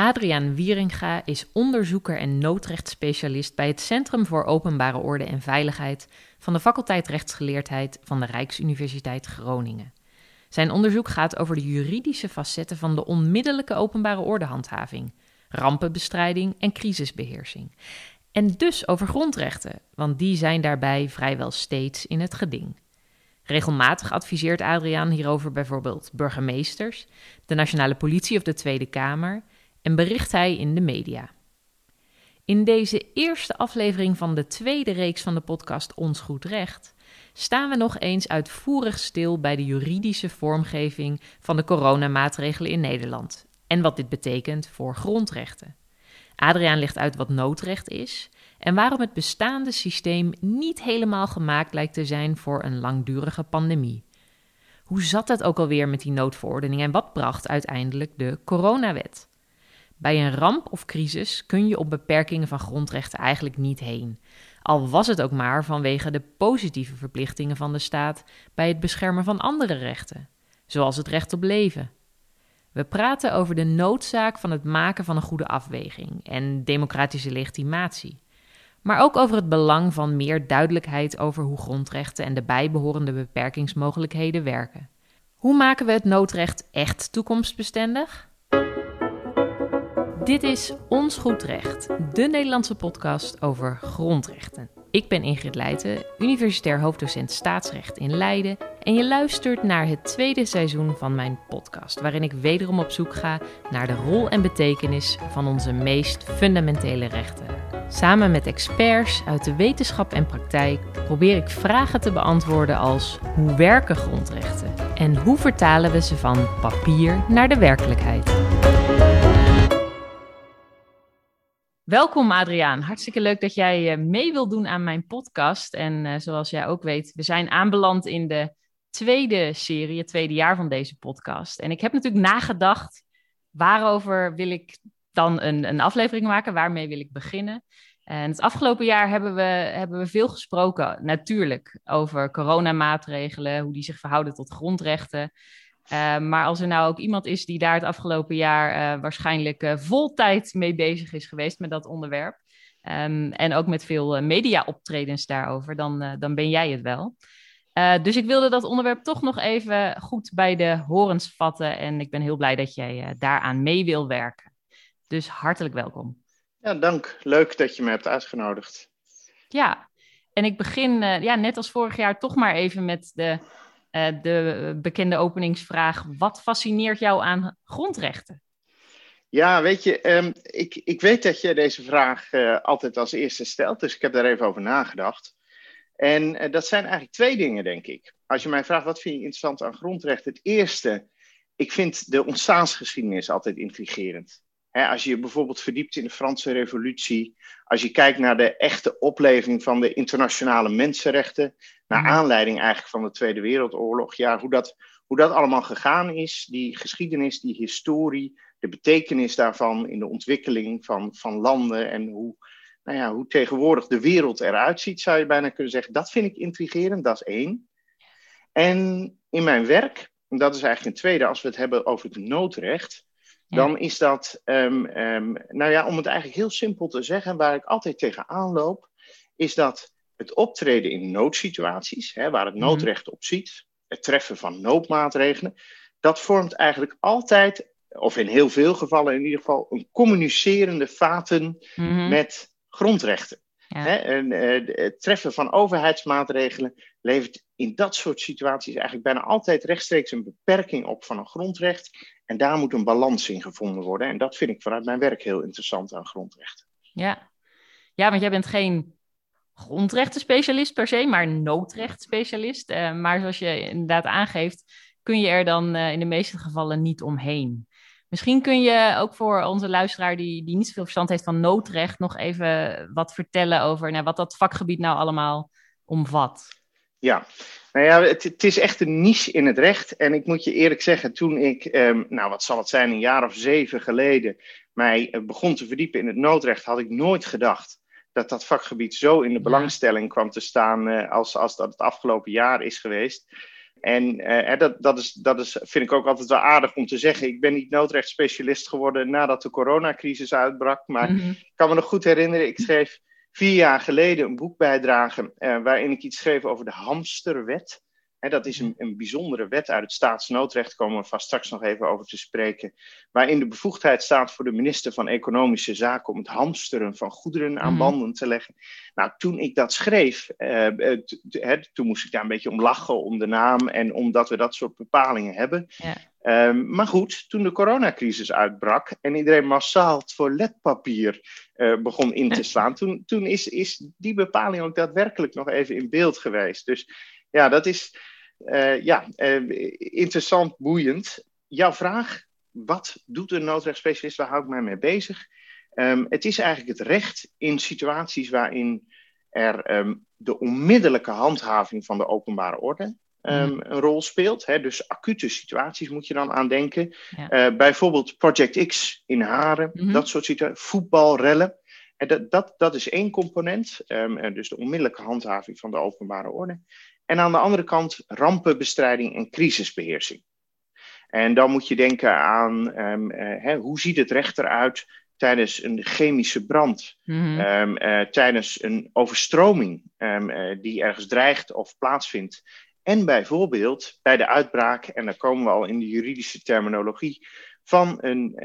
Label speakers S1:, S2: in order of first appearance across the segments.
S1: Adriaan Wieringa is onderzoeker en noodrechtsspecialist bij het Centrum voor Openbare Orde en Veiligheid van de faculteit Rechtsgeleerdheid van de Rijksuniversiteit Groningen. Zijn onderzoek gaat over de juridische facetten van de onmiddellijke openbare ordehandhaving, rampenbestrijding en crisisbeheersing. En dus over grondrechten, want die zijn daarbij vrijwel steeds in het geding. Regelmatig adviseert Adriaan hierover bijvoorbeeld burgemeesters, de nationale politie of de Tweede Kamer en bericht hij in de media. In deze eerste aflevering van de tweede reeks van de podcast Ons Goed Recht staan we nog eens uitvoerig stil bij de juridische vormgeving van de coronamaatregelen in Nederland en wat dit betekent voor grondrechten. Adriaan legt uit wat noodrecht is en waarom het bestaande systeem niet helemaal gemaakt lijkt te zijn voor een langdurige pandemie. Hoe zat het ook alweer met die noodverordening en wat bracht uiteindelijk de coronawet? Bij een ramp of crisis kun je op beperkingen van grondrechten eigenlijk niet heen. Al was het ook maar vanwege de positieve verplichtingen van de staat bij het beschermen van andere rechten, zoals het recht op leven. We praten over de noodzaak van het maken van een goede afweging en democratische legitimatie. Maar ook over het belang van meer duidelijkheid over hoe grondrechten en de bijbehorende beperkingsmogelijkheden werken. Hoe maken we het noodrecht echt toekomstbestendig? Dit is Ons Goed Recht, de Nederlandse podcast over grondrechten. Ik ben Ingrid Leijten, universitair hoofddocent staatsrecht in Leiden. En je luistert naar het tweede seizoen van mijn podcast, waarin ik wederom op zoek ga naar de rol en betekenis van onze meest fundamentele rechten. Samen met experts uit de wetenschap en praktijk probeer ik vragen te beantwoorden als hoe werken grondrechten en hoe vertalen we ze van papier naar de werkelijkheid. Welkom Adriaan, hartstikke leuk dat jij eh, mee wilt doen aan mijn podcast. En uh, zoals jij ook weet, we zijn aanbeland in de tweede serie, het tweede jaar van deze podcast. En ik heb natuurlijk nagedacht, waarover wil ik dan een, een aflevering maken, waarmee wil ik beginnen? En het afgelopen jaar hebben we, hebben we veel gesproken, natuurlijk, over coronamaatregelen, hoe die zich verhouden tot grondrechten. Uh, maar als er nou ook iemand is die daar het afgelopen jaar uh, waarschijnlijk uh, vol tijd mee bezig is geweest met dat onderwerp. Um, en ook met veel media-optredens daarover, dan, dan ben jij het wel. dus ik wilde dat onderwerp toch nog even goed bij de horens vatten. En ik ben heel blij dat jij daaraan mee wil werken. Dus hartelijk welkom.
S2: Ja, dank. Leuk dat je me hebt uitgenodigd.
S1: Ja, en ik begin ja, net als vorig jaar toch maar even met de uh, de bekende openingsvraag: wat fascineert jou aan grondrechten?
S2: Ja, weet je, um, ik, ik weet dat je deze vraag uh, altijd als eerste stelt, dus ik heb daar even over nagedacht. En dat zijn eigenlijk twee dingen, denk ik. Als je mij vraagt wat vind je interessant aan grondrechten, het eerste, ik vind de ontstaansgeschiedenis altijd intrigerend. Als je je bijvoorbeeld verdiept in de Franse Revolutie, als je kijkt naar de echte opleving van de internationale mensenrechten, naar mhm. aanleiding eigenlijk van de Tweede Wereldoorlog, ja, hoe dat, hoe dat allemaal gegaan is, die geschiedenis, die historie, de betekenis daarvan in de ontwikkeling van, van landen en hoe, nou ja, hoe tegenwoordig de wereld eruit ziet, zou je bijna kunnen zeggen. Dat vind ik intrigerend, dat is één. En in mijn werk, en dat is eigenlijk een tweede, als we het hebben over het noodrecht, dan is dat, um, um, nou ja, om het eigenlijk heel simpel te zeggen, waar ik altijd tegenaan loop, is dat het optreden in noodsituaties, hè, waar het mhm. noodrecht op ziet, het treffen van noodmaatregelen, dat vormt eigenlijk altijd, of in heel veel gevallen in ieder geval, een communicerende vaten mhm. met grondrechten. Hè, en, uh, het treffen van overheidsmaatregelen levert in dat soort situaties eigenlijk bijna altijd rechtstreeks een beperking op van een grondrecht. En daar moet een balans in gevonden worden. En dat vind ik vanuit mijn werk heel interessant aan grondrechten.
S1: Ja, ja want jij bent geen grondrechtenspecialist per se, maar noodrechtsspecialist. Uh, maar zoals je inderdaad aangeeft, kun je er dan uh, in de meeste gevallen niet omheen. Misschien kun je ook voor onze luisteraar die, die niet zoveel verstand heeft van noodrecht nog even wat vertellen over nou, wat dat vakgebied nou allemaal omvat.
S2: Ja, nou ja, het, het, is echt een niche in het recht. En ik moet je eerlijk zeggen, toen ik, um, nou wat zal het zijn, een jaar of zeven geleden mij eh, begon te verdiepen in het noodrecht, had ik nooit gedacht dat dat vakgebied zo in de belangstelling kwam te staan uh, als, als dat het afgelopen jaar is geweest. En uh, dat, dat, is, dat is, vind ik ook altijd wel aardig om te zeggen. Ik ben niet noodrechtsspecialist geworden nadat de coronacrisis uitbrak. Maar mhm. ik kan me nog goed herinneren, ik schreef vier jaar geleden een boekbijdrage uh, waarin ik iets schreef over de hamsterwet dat is een, een, bijzondere wet uit het staatsnoodrecht, komen we vast straks nog even over te spreken, waarin de bevoegdheid staat voor de minister van Economische Zaken om het hamsteren van goederen aan mhm. banden te leggen. Nou, toen ik dat schreef, uh, toen moest ik daar een beetje om lachen, om de naam en omdat we dat soort bepalingen hebben. Ja. Ehm, maar goed, toen de coronacrisis uitbrak en iedereen massaal toiletpapier uh, begon in te slaan, toen, toen is, is die bepaling ook daadwerkelijk nog even in beeld geweest. Dus ja, dat is uh, ja, uh, interessant, boeiend. Jouw vraag, wat doet een noodrechtsspecialist? Waar hou ik mij mee bezig? Um, het is eigenlijk het recht in situaties waarin er um, de onmiddellijke handhaving van de openbare orde um, een rol speelt. Hè? Dus acute situaties moet je dan aan denken. Ja. Uh, bijvoorbeeld Project X in Haren, mm -hmm. dat soort situaties. Voetbalrellen. En dat, dat, dat is één component, dus de onmiddellijke handhaving van de openbare orde. En aan de andere kant rampenbestrijding en crisisbeheersing. En dan moet je denken aan um, uh, hè, hoe ziet het recht eruit tijdens een chemische brand, mm-hmm. um, uh, tijdens een overstroming um, uh, die ergens dreigt of plaatsvindt. En bijvoorbeeld bij de uitbraak, en dan komen we al in de juridische terminologie, van een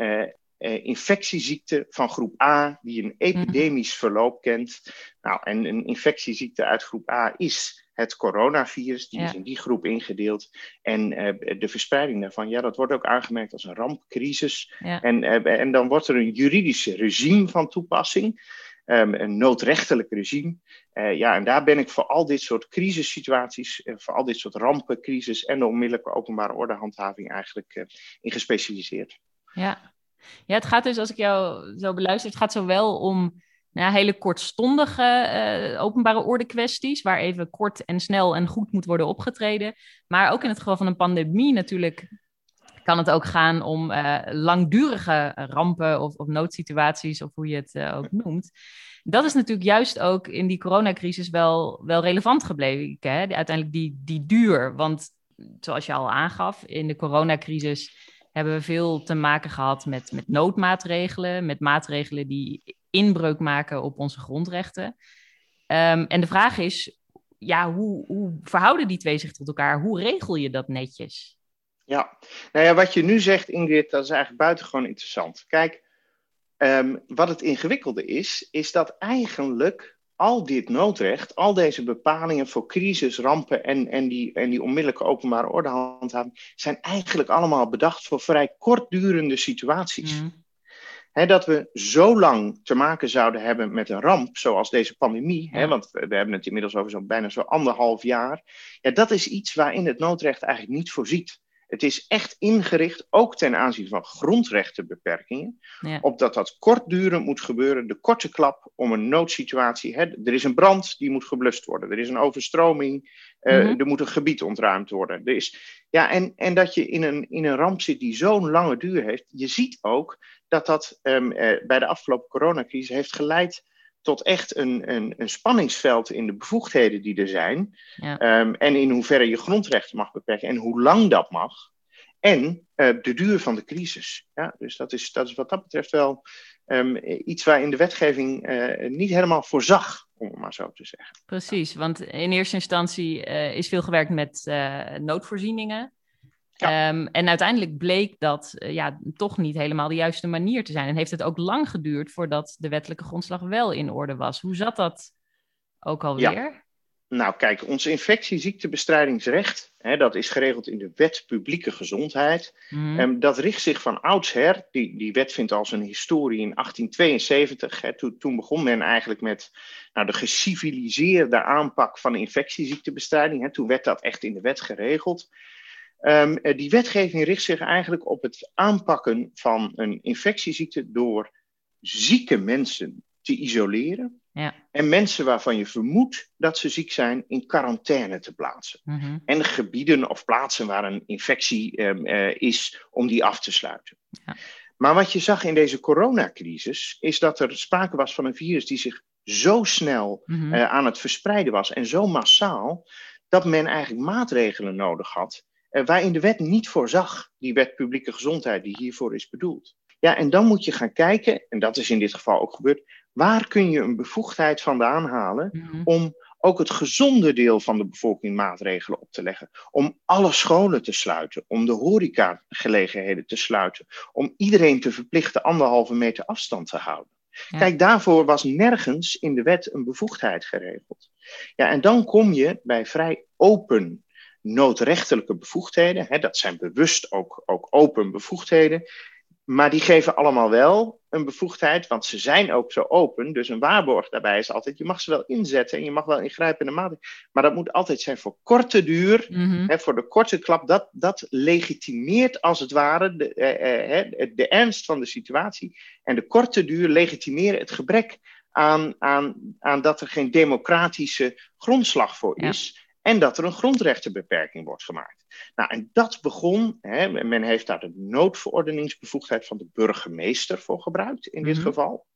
S2: infectieziekte van groep A, die een mm-hmm. epidemisch verloop kent. Nou, en een infectieziekte uit groep A is het coronavirus, die is in die groep ingedeeld. En uh, de verspreiding daarvan, ja, dat wordt ook aangemerkt als een rampcrisis. En, uh, en dan wordt er een juridisch regime van toepassing. Um, een noodrechtelijk regime. Uh, ja, en daar ben ik voor al dit soort crisissituaties, voor al dit soort rampencrisis en de onmiddellijke openbare ordehandhaving eigenlijk in gespecialiseerd.
S3: Ja. ja, het gaat dus, als ik jou zo beluister, het gaat zowel om nou, hele kortstondige uh, openbare orde kwesties, waar even kort en snel en goed moet worden opgetreden. Maar ook in het geval van een pandemie natuurlijk kan het ook gaan om uh, langdurige rampen of, of, noodsituaties, of hoe je het uh, ook noemt. Dat is natuurlijk juist ook in die coronacrisis wel, wel relevant gebleven. Hè? Uiteindelijk die, die duur. Want zoals je al aangaf, in de coronacrisis hebben we veel te maken gehad met, met noodmaatregelen, met maatregelen die inbreuk maken op onze grondrechten. Um, en de vraag is, ja, hoe, hoe verhouden die twee zich tot elkaar? Hoe regel je dat netjes?
S2: Ja, nou ja, wat je nu zegt, Ingrid, dat is eigenlijk buitengewoon interessant. Kijk, um, wat het ingewikkelde is, is dat eigenlijk al dit noodrecht, al deze bepalingen voor crisis, rampen en, en, die, en die onmiddellijke openbare ordehandhaving, zijn eigenlijk allemaal bedacht voor vrij kortdurende situaties. Mm dat we zo lang te maken zouden hebben met een ramp, zoals deze pandemie, want we, hebben het inmiddels over zo'n bijna zo'n anderhalf jaar. Ja, dat is iets waarin het noodrecht eigenlijk niet voorziet. Het is echt ingericht, ook ten aanzien van grondrechtenbeperkingen, ja. op dat dat kortdurend moet gebeuren, de korte klap om een noodsituatie. Hè, er is een brand, die moet geblust worden. Er is een overstroming, uh, er moet een gebied ontruimd worden. Er is, ja, en, en dat je in een, in een ramp zit die zo'n lange duur heeft. Je ziet ook dat dat um, uh, bij de afgelopen coronacrisis heeft geleid tot echt een, een, een spanningsveld in de bevoegdheden die er zijn. Ja. Um, en in hoeverre je grondrechten mag beperken en hoe lang dat mag. En uh, de duur van de crisis. Ja, dus dat is, dat is wat dat betreft wel um, iets waar in de wetgeving niet helemaal voorzag, om het maar zo te zeggen.
S3: Precies, want in eerste instantie uh, is veel gewerkt met noodvoorzieningen. Ja. Um, en uiteindelijk bleek dat uh, ja, toch niet helemaal de juiste manier te zijn. En heeft het ook lang geduurd voordat de wettelijke grondslag wel in orde was. Hoe zat dat ook alweer? Ja.
S2: Nou, kijk, ons infectieziektebestrijdingsrecht, hè, dat is geregeld in de wet publieke gezondheid. Mm. Um, dat richt zich van oudsher, die, die wet vindt al zijn historie in 1872. Hè, toen, toen begon men eigenlijk met nou, de geciviliseerde aanpak van infectieziektebestrijding. Hè, toen werd dat echt in de wet geregeld. Um, die wetgeving richt zich eigenlijk op het aanpakken van een infectieziekte door zieke mensen te isoleren. Ja. En mensen waarvan je vermoedt dat ze ziek zijn, in quarantaine te plaatsen. Mm -hmm. En gebieden of plaatsen waar een infectie um, uh, is, om die af te sluiten. Ja. Maar wat je zag in deze coronacrisis, is dat er sprake was van een virus die zich zo snel mm -hmm. uh, aan het verspreiden was en zo massaal, dat men eigenlijk maatregelen nodig had uh, waarin de wet niet voorzag, die wet publieke gezondheid die hiervoor is bedoeld. Ja, en dan moet je gaan kijken, en dat is in dit geval ook gebeurd, waar kun je een bevoegdheid vandaan halen mm om ook het gezonde deel van de bevolking maatregelen op te leggen. Om alle scholen te sluiten, om de horecagelegenheden te sluiten, om iedereen te verplichten anderhalve meter afstand te houden. Kijk, daarvoor was nergens in de wet een bevoegdheid geregeld. Ja, en dan kom je bij vrij open noodrechtelijke bevoegdheden. Hè, dat zijn bewust ook, ook open bevoegdheden. Maar die geven allemaal wel een bevoegdheid, want ze zijn ook zo open. Dus een waarborg daarbij is altijd, je mag ze wel inzetten en je mag wel ingrijpende maatregelen. Maar dat moet altijd zijn voor korte duur, mm hè, voor de korte klap. Dat, dat legitimeert als het ware de, eh, eh, de ernst van de situatie. En de korte duur legitimeren het gebrek aan, aan, aan dat er geen democratische grondslag voor is. En dat er een grondrechtenbeperking wordt gemaakt. Nou, en dat begon, hè, men heeft daar de noodverordeningsbevoegdheid van de burgemeester voor gebruikt in dit mhm. geval.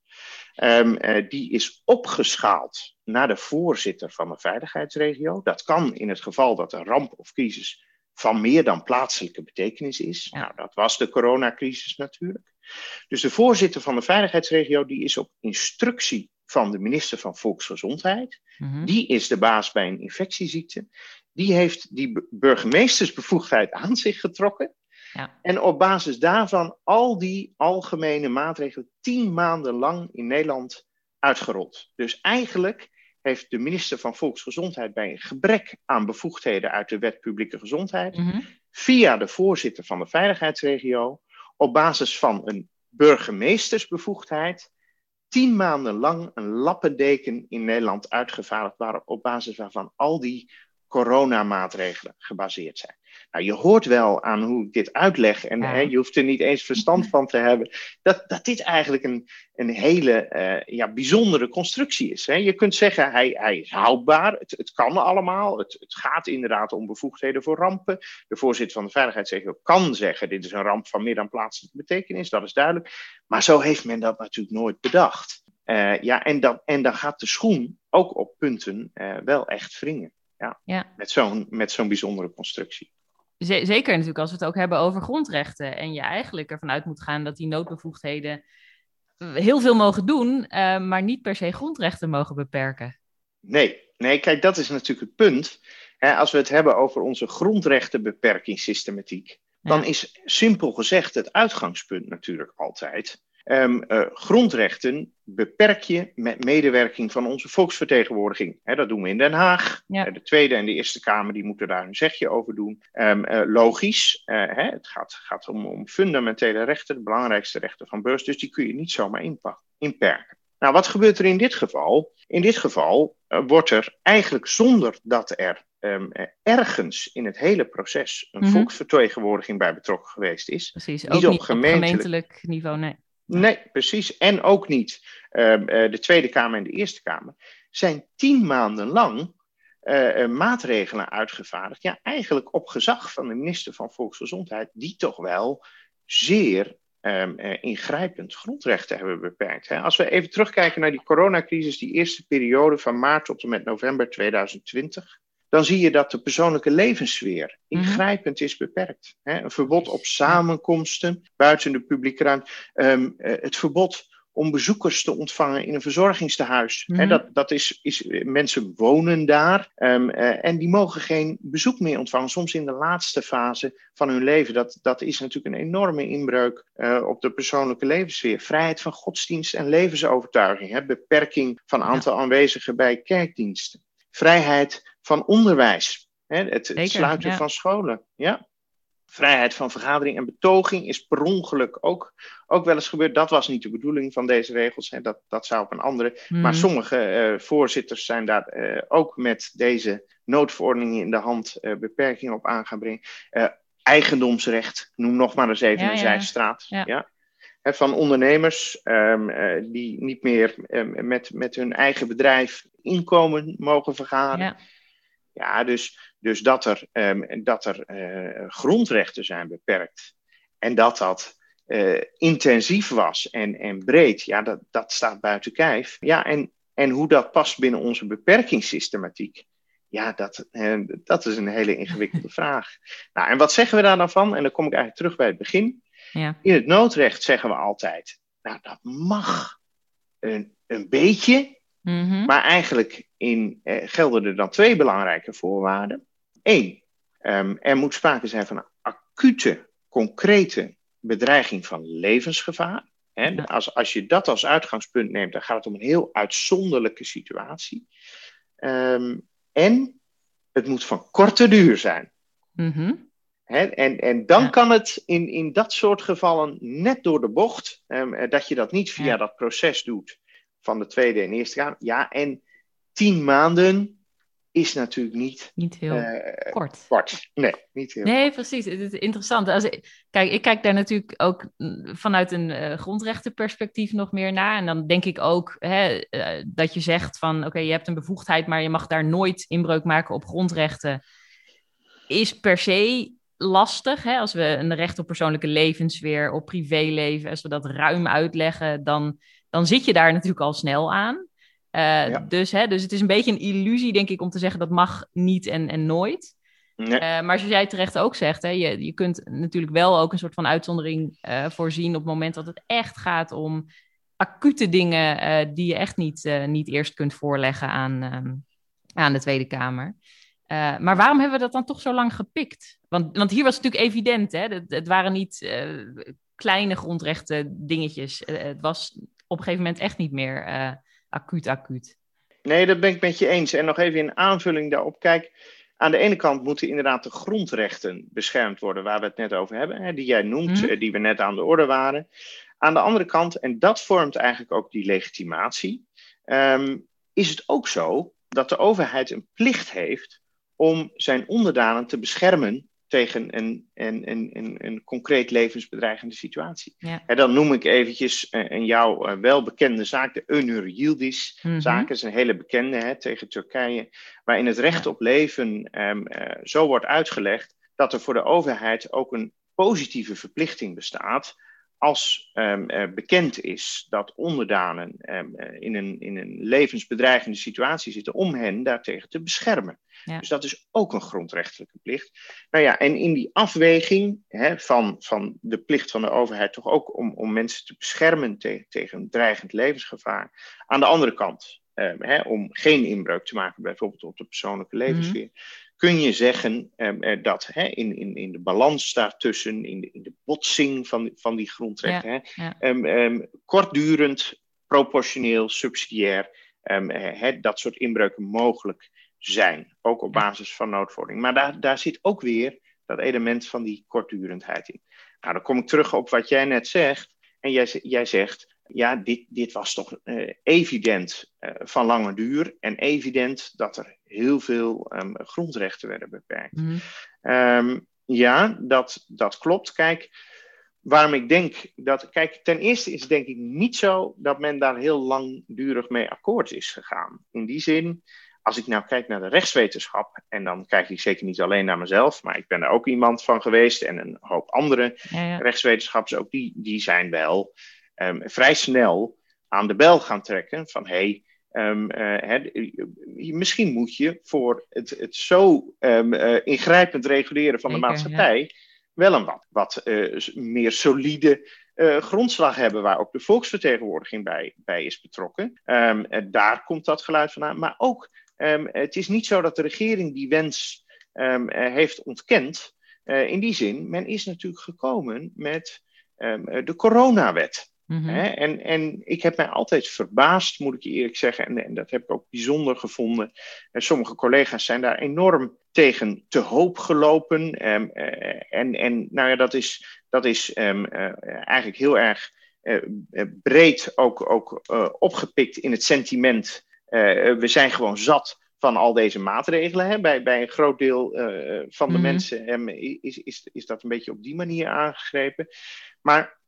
S2: Um, die is opgeschaald naar de voorzitter van de veiligheidsregio. Dat kan in het geval dat een ramp of crisis van meer dan plaatselijke betekenis is. Nou, dat was de coronacrisis natuurlijk. Dus de voorzitter van de veiligheidsregio die is op instructie van de minister van Volksgezondheid. Mhm. Die is de baas bij een infectieziekte die heeft die burgemeestersbevoegdheid aan zich getrokken. Ja. En op basis daarvan al die algemene maatregelen tien maanden lang in Nederland uitgerold. Dus eigenlijk heeft de minister van Volksgezondheid bij een gebrek aan bevoegdheden uit de wet publieke gezondheid, mhm. via de voorzitter van de veiligheidsregio, op basis van een burgemeestersbevoegdheid, tien maanden lang een lappendeken in Nederland uitgevaardigd waren, op basis waarvan al die coronamaatregelen gebaseerd zijn. Nou, je hoort wel aan hoe ik dit uitleg, en hè, je hoeft er niet eens verstand van te hebben, dat, dat dit eigenlijk een, een hele uh, ja, bijzondere constructie is. Hè. Je kunt zeggen, hij, hij is houdbaar, het, het kan allemaal, het, het gaat inderdaad om bevoegdheden voor rampen. De voorzitter van de Veiligheidsregio kan zeggen, dit is een ramp van meer dan plaatselijke betekenis, dat is duidelijk. Maar zo heeft men dat natuurlijk nooit bedacht. Uh, ja, en dan, en dan gaat de schoen ook op punten uh, wel echt wringen. Ja, ja. Met zo'n zo'n bijzondere constructie.
S3: Zeker natuurlijk als we het ook hebben over grondrechten. En je eigenlijk ervan uit moet gaan dat die noodbevoegdheden heel veel mogen doen, uh, maar niet per se grondrechten mogen beperken.
S2: Nee, nee kijk, dat is natuurlijk het punt. Hè, als we het hebben over onze grondrechtenbeperkingssystematiek, ja. dan is simpel gezegd het uitgangspunt natuurlijk altijd Um, uh, grondrechten beperk je met medewerking van onze volksvertegenwoordiging. dat doen we in Den Haag. Ja. Uh, de Tweede en de Eerste Kamer die moeten daar een zegje over doen. Um, uh, logisch, het gaat, gaat om, om, fundamentele rechten, de belangrijkste rechten van burgers. Dus die kun je niet zomaar inperken. Nou, wat gebeurt er in dit geval? In dit geval wordt er eigenlijk zonder dat er um, ergens in het hele proces een mm-hmm. volksvertegenwoordiging bij betrokken geweest is.
S3: Precies, ook niet op gemeentelijk, op gemeentelijk niveau, nee.
S2: Nee, precies. En ook niet uh, de Tweede Kamer en de Eerste Kamer. Zijn tien maanden lang uh, maatregelen uitgevaardigd. Ja, eigenlijk op gezag van de minister van Volksgezondheid, die toch wel zeer uh, ingrijpend grondrechten hebben beperkt. Hè. Als we even terugkijken naar die coronacrisis, die eerste periode van maart tot en met november 2020 dan zie je dat de persoonlijke levenssfeer mhm. ingrijpend is beperkt. een verbod op samenkomsten buiten de publieke ruimte. Um, het verbod om bezoekers te ontvangen in een verzorgingstehuis. Mm dat, dat is, is, mensen wonen daar um, uh, en die mogen geen bezoek meer ontvangen. Soms in de laatste fase van hun leven. Dat, dat is natuurlijk een enorme inbreuk uh, op de persoonlijke levenssfeer. Vrijheid van godsdienst en levensovertuiging. Hè? Beperking van aantal aanwezigen bij kerkdiensten. Vrijheid van onderwijs. Hè, het, sluiten van scholen. Ja. Vrijheid van vergadering en betoging is per ongeluk ook, ook wel eens gebeurd. Dat was niet de bedoeling van deze regels. Hè. Dat, dat zou op een andere. Maar hmm. sommige uh, voorzitters zijn daar uh, ook met deze noodverordeningen in de hand uh, beperkingen op aan gaan brengen. eigendomsrecht, noem nog maar eens even ja, een ja. zijstraat. Ja. van ondernemers um, die niet meer um, met, met hun eigen bedrijf inkomen mogen vergaren. Ja, dus, dus dat er, um, dat er uh, grondrechten zijn beperkt en dat dat uh, intensief was en, en breed, ja, dat, dat staat buiten kijf. Ja, en, en hoe dat past binnen onze beperkingssystematiek, Ja, dat, dat is een hele ingewikkelde vraag. Nou, en wat zeggen we daar dan van? En dan kom ik eigenlijk terug bij het begin. Ja. In het noodrecht zeggen we altijd, nou, dat mag een, een beetje, mhm. maar eigenlijk in, eh, gelden er dan twee belangrijke voorwaarden. Eén, um, er moet sprake zijn van een acute, concrete bedreiging van levensgevaar. Hè? Als, als je dat als uitgangspunt neemt, dan gaat het om een heel uitzonderlijke situatie. Um, en het moet van korte duur zijn. Mm en, en dan kan het in, in dat soort gevallen net door de bocht, um, dat je dat niet via dat proces doet van de Tweede en Eerste Kamer. Ja, en tien maanden is natuurlijk niet,
S3: niet heel uh, kort.
S2: kort. Nee, niet heel
S3: Nee, precies. Het is interessant. Als ik, kijk, ik kijk daar natuurlijk ook vanuit een uh, grondrechtenperspectief nog meer naar. En dan denk ik ook hè, uh, dat je zegt van... oké, je hebt een bevoegdheid, maar je mag daar nooit inbreuk maken op grondrechten. Is per se lastig. Hè? Als we een recht op persoonlijke levensfeer, op privéleven... als we dat ruim uitleggen, dan, dan zit je daar natuurlijk al snel aan. Uh, dus, hè, dus het is een beetje een illusie, denk ik, om te zeggen dat mag niet en, en nooit. Nee. Uh, maar zoals jij terecht ook zegt, hè, je, je kunt natuurlijk wel ook een soort van uitzondering uh, voorzien op het moment dat het echt gaat om acute dingen die je echt niet, niet eerst kunt voorleggen aan, um, aan de Tweede Kamer. maar waarom hebben we dat dan toch zo lang gepikt? Want, want hier was het natuurlijk evident, hè? Het, het waren niet kleine grondrechten dingetjes. het was op een gegeven moment echt niet meer acuut, acuut.
S2: Nee, dat ben ik met je eens. En nog even in aanvulling daarop. Kijk, aan de ene kant moeten inderdaad de grondrechten beschermd worden, waar we het net over hebben, hè, die jij noemt, mhm. eh, die we net aan de orde waren. Aan de andere kant, en dat vormt eigenlijk ook die legitimatie, ehm, is het ook zo dat de overheid een plicht heeft om zijn onderdanen te beschermen tegen een, een, een, een, concreet levensbedreigende situatie. Ja. En dan noem ik eventjes een, een jouw uh, welbekende zaak, de Önür Yildiz-zaak. Mm is een hele bekende hè, tegen Turkije, waarin het recht op leven um, uh, zo wordt uitgelegd dat er voor de overheid ook een positieve verplichting bestaat als um, bekend is dat onderdanen um, in, een, in een levensbedreigende situatie zitten, om hen daartegen te beschermen. Dus dat is ook een grondrechtelijke plicht. Nou ja, en in die afweging hè, van, van de plicht van de overheid toch ook om, om mensen te beschermen tegen, tegen een dreigend levensgevaar. Aan de andere kant, um, hè, om geen inbreuk te maken bijvoorbeeld op de persoonlijke mhm. levensfeer kun je zeggen um, dat hè, in, in, in de balans daartussen, in de, in de botsing van, van die grondrechten, ja, ja. Um, um, kortdurend, proportioneel, subsidiair, hè, dat soort inbreuken mogelijk zijn. Ook op basis van noodvordering. Maar daar, daar zit ook weer dat element van die kortdurendheid in. Nou, dan kom ik terug op wat jij net zegt. En jij, jij zegt, ja, dit, dit was toch uh, evident uh, van lange duur en evident dat er heel veel um, grondrechten werden beperkt. Mm -hmm. um, ja, dat, dat klopt. Kijk, waarom ik denk dat. Kijk, ten eerste is het denk ik niet zo dat men daar heel langdurig mee akkoord is gegaan. In die zin, als ik nou kijk naar de rechtswetenschap, en dan kijk ik zeker niet alleen naar mezelf, maar ik ben er ook iemand van geweest en een hoop andere ja, ja. rechtswetenschappers, ook die, die zijn wel um, vrij snel aan de bel gaan trekken van hey, um, uh, misschien moet je voor het, het zo um, uh, ingrijpend reguleren van de maatschappij ja. wel een wat, wat uh, meer solide grondslag hebben, waar ook de volksvertegenwoordiging bij, bij is betrokken. daar komt dat geluid vandaan. Maar ook, het is niet zo dat de regering die wens heeft ontkend. in die zin, men is natuurlijk gekomen met de coronawet. Mm -hmm. en, en ik heb mij altijd verbaasd, moet ik je eerlijk zeggen, en, en dat heb ik ook bijzonder gevonden. En sommige collega's zijn daar enorm tegen te hoop gelopen. Um, uh, en, en nou ja, dat is, dat is um, uh, eigenlijk heel erg uh, breed ook, ook opgepikt in het sentiment. we zijn gewoon zat van al deze maatregelen. Hè. Bij, bij een groot deel van de mm -hmm. mensen um, is, is, is dat een beetje op die manier aangegrepen. Maar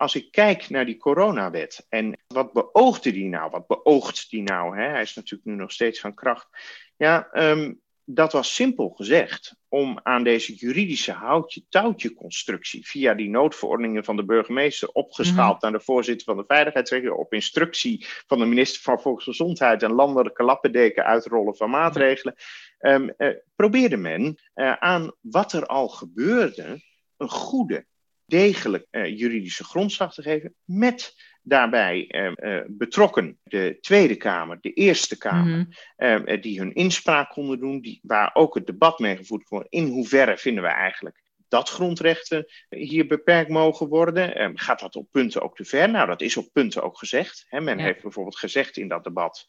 S2: als ik kijk naar die coronawet en wat beoogde die nou? Wat beoogt die nou? Hè? Hij is natuurlijk nu nog steeds van kracht. Ja, um, dat was simpel gezegd om aan deze juridische houtje-touwtje-constructie via die noodverordeningen van de burgemeester opgeschaald mhm. naar de voorzitter van de veiligheidsregio op instructie van de minister van Volksgezondheid en landelijke lappendeken uitrollen van maatregelen, um, probeerde men uh, aan wat er al gebeurde een goede, degelijk uh, juridische grondslag te geven met daarbij eh, eh, betrokken de Tweede Kamer, de Eerste Kamer, mhm. eh, die hun inspraak konden doen, die, waar ook het debat mee gevoerd kon. In hoeverre vinden we eigenlijk dat grondrechten hier beperkt mogen worden. Ehm, gaat dat op punten ook te ver? Nou, dat is op punten ook gezegd. men heeft bijvoorbeeld gezegd in dat debat: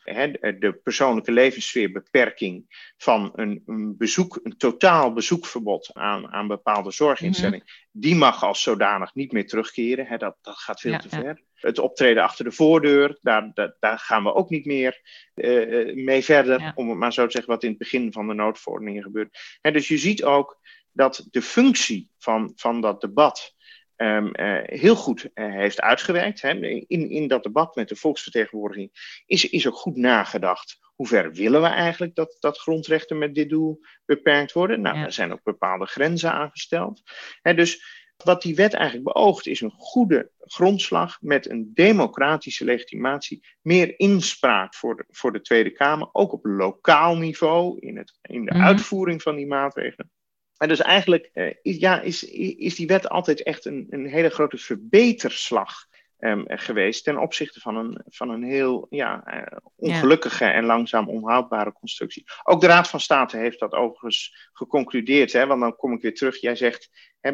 S2: de persoonlijke levenssfeerbeperking van een, een, bezoek, een totaal bezoekverbod aan, aan bepaalde zorginstellingen, mhm. die mag als zodanig niet meer terugkeren. dat, dat gaat veel te ver. Het optreden achter de voordeur, daar, daar, daar gaan we ook niet meer uh, mee verder, om het maar zo te zeggen, wat in het begin van de noodverordeningen gebeurt. dus je ziet ook dat de functie van, van dat debat um, uh, heel goed uh, heeft uitgewerkt. Hè. In, in dat debat met de volksvertegenwoordiging is, is ook goed nagedacht. Hoe ver willen we eigenlijk dat, dat grondrechten met dit doel beperkt worden? Nou, er zijn ook bepaalde grenzen aangesteld. Hè, dus wat die wet eigenlijk beoogt is een goede grondslag met een democratische legitimatie, meer inspraak voor de, voor de Tweede Kamer, ook op lokaal niveau in, het, in de mhm. uitvoering van die maatregelen. En dus eigenlijk uh, is, ja, is, is die wet altijd echt een, een hele grote verbeterslag um, geweest ten opzichte van een, van een heel ja, uh, ongelukkige en langzaam onhoudbare constructie. Ook de Raad van State heeft dat overigens geconcludeerd, hè, want dan kom ik weer terug. Jij zegt,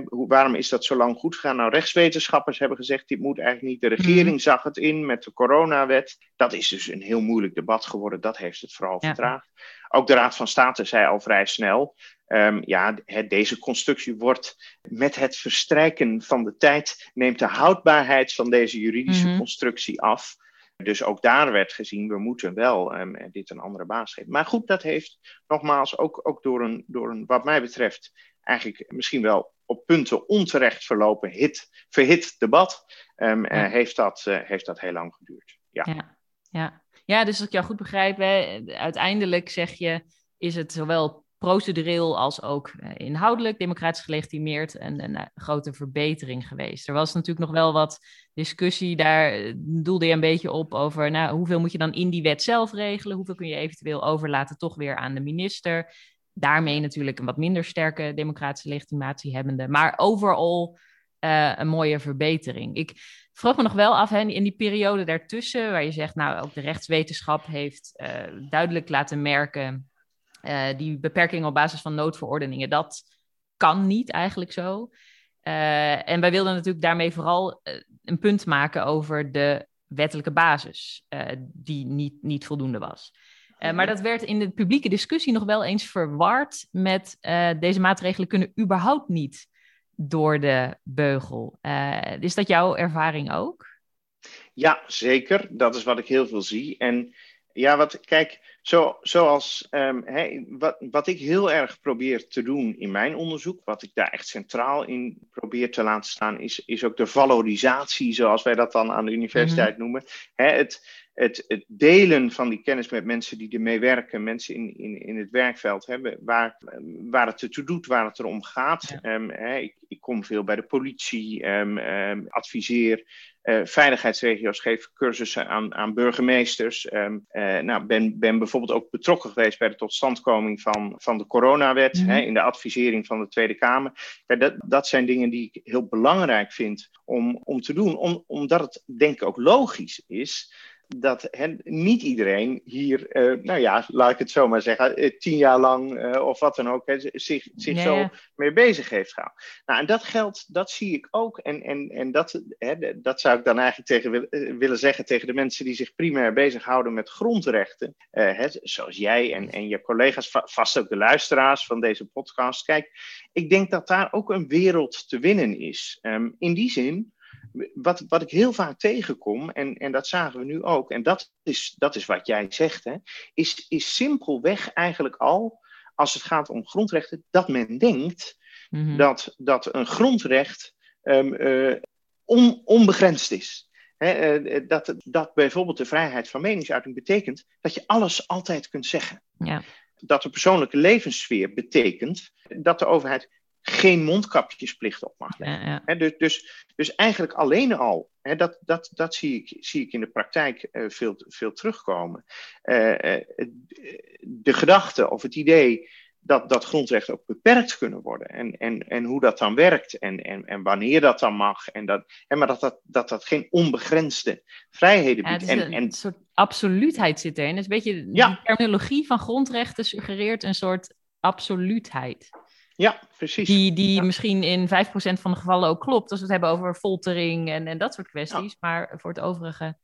S2: waarom is dat zo lang goed gegaan? Nou, rechtswetenschappers hebben gezegd, dit moet eigenlijk niet. De regering mhm. zag het in met de coronawet. Dat is dus een heel moeilijk debat geworden. Dat heeft het vooral ja. vertraagd. Ook de Raad van State zei al vrij snel, Um, ja, deze constructie wordt met het verstrijken van de tijd, neemt de houdbaarheid van deze juridische mhm. constructie af. Dus ook daar werd gezien, we moeten wel um, dit een andere baas geven. Maar goed, dat heeft nogmaals ook, ook door, een, door een, wat mij betreft, eigenlijk misschien wel op punten onterecht verlopen hit, verhit debat, um, ja. uh, heeft, dat, uh, heeft dat heel lang geduurd. Ja,
S3: ja, ja. ja dus als ik jou goed begrijp, hè, uiteindelijk zeg je, is het zowel procedureel als ook eh, inhoudelijk democratisch gelegitimeerd en een, een, grote verbetering geweest. Er was natuurlijk nog wel wat discussie, daar eh, doelde je een beetje op over nou, hoeveel moet je dan in die wet zelf regelen, hoeveel kun je eventueel overlaten toch weer aan de minister. Daarmee natuurlijk een wat minder sterke democratische legitimatie hebbende, maar overal uh, een mooie verbetering. Ik vroeg me nog wel af, hè, in die periode daartussen, waar je zegt, nou, ook de rechtswetenschap heeft uh, duidelijk laten merken uh, die beperkingen op basis van noodverordeningen, dat kan niet eigenlijk zo. En wij wilden natuurlijk daarmee vooral een punt maken over de wettelijke basis, die niet, niet voldoende was. Maar dat werd in de publieke discussie nog wel eens verward met deze maatregelen kunnen überhaupt niet door de beugel. is dat jouw ervaring ook?
S2: Ja, zeker. Dat is wat ik heel veel zie. En ja, wat, kijk, zo, zoals um, wat, wat ik heel erg probeer te doen in mijn onderzoek, wat ik daar echt centraal in probeer te laten staan, is, is ook de valorisatie, zoals wij dat dan aan de universiteit mhm. noemen. het, het, het, delen van die kennis met mensen die ermee werken, mensen in, in, in het werkveld hebben, waar, waar het ertoe doet, waar het erom gaat. Ja. ik, ik, kom veel bij de politie, um, adviseer uh, veiligheidsregio's geven cursussen aan, aan burgemeesters. Um, uh, nou, ben, ben bijvoorbeeld ook betrokken geweest bij de totstandkoming van, van de coronawet, mm hè, in de advisering van de Tweede Kamer. Ja, dat, dat zijn dingen die ik heel belangrijk vind om, om te doen, om, omdat het denk ik ook logisch is dat niet iedereen hier, uh, nou ja, laat ik het zo maar zeggen, uh, tien jaar lang uh, of wat dan ook, zich, zich zo mee bezig heeft gehouden. Nou, en dat geldt, dat zie ik ook. En, en, en dat, dat zou ik dan eigenlijk tegen willen zeggen tegen de mensen die zich primair bezighouden met grondrechten. zoals jij en, en je collega's, vast ook de luisteraars van deze podcast. Kijk, ik denk dat daar ook een wereld te winnen is. Um, in die zin wat, wat ik heel vaak tegenkom, en, en dat zagen we nu ook, en dat is, dat is wat jij zegt, hè, is, is simpelweg eigenlijk al, als het gaat om grondrechten, dat men denkt mhm. dat, dat een grondrecht um, uh, on, onbegrensd is. uh, dat, dat bijvoorbeeld de vrijheid van meningsuiting betekent dat je alles altijd kunt zeggen. Ja. dat de persoonlijke levenssfeer betekent dat de overheid geen mondkapjesplicht op mag leggen. Ja, dus, dus, dus, eigenlijk alleen al, dat, dat, dat zie, ik, zie ik in de praktijk uh, veel, veel terugkomen. Uh, de gedachte of het idee dat, dat grondrechten ook beperkt kunnen worden. En, en, en hoe dat dan werkt en, en, en wanneer dat dan mag. En dat, en maar dat dat, dat dat geen onbegrensde vrijheden biedt.
S3: Ja, en,
S2: een
S3: en, soort absoluutheid zit erin. Dus een beetje ja. de terminologie van grondrechten suggereert een soort absoluutheid.
S2: Ja, precies.
S3: Die, die misschien in 5% van de gevallen ook klopt, als we het hebben over foltering en, en dat soort kwesties, maar voor het overige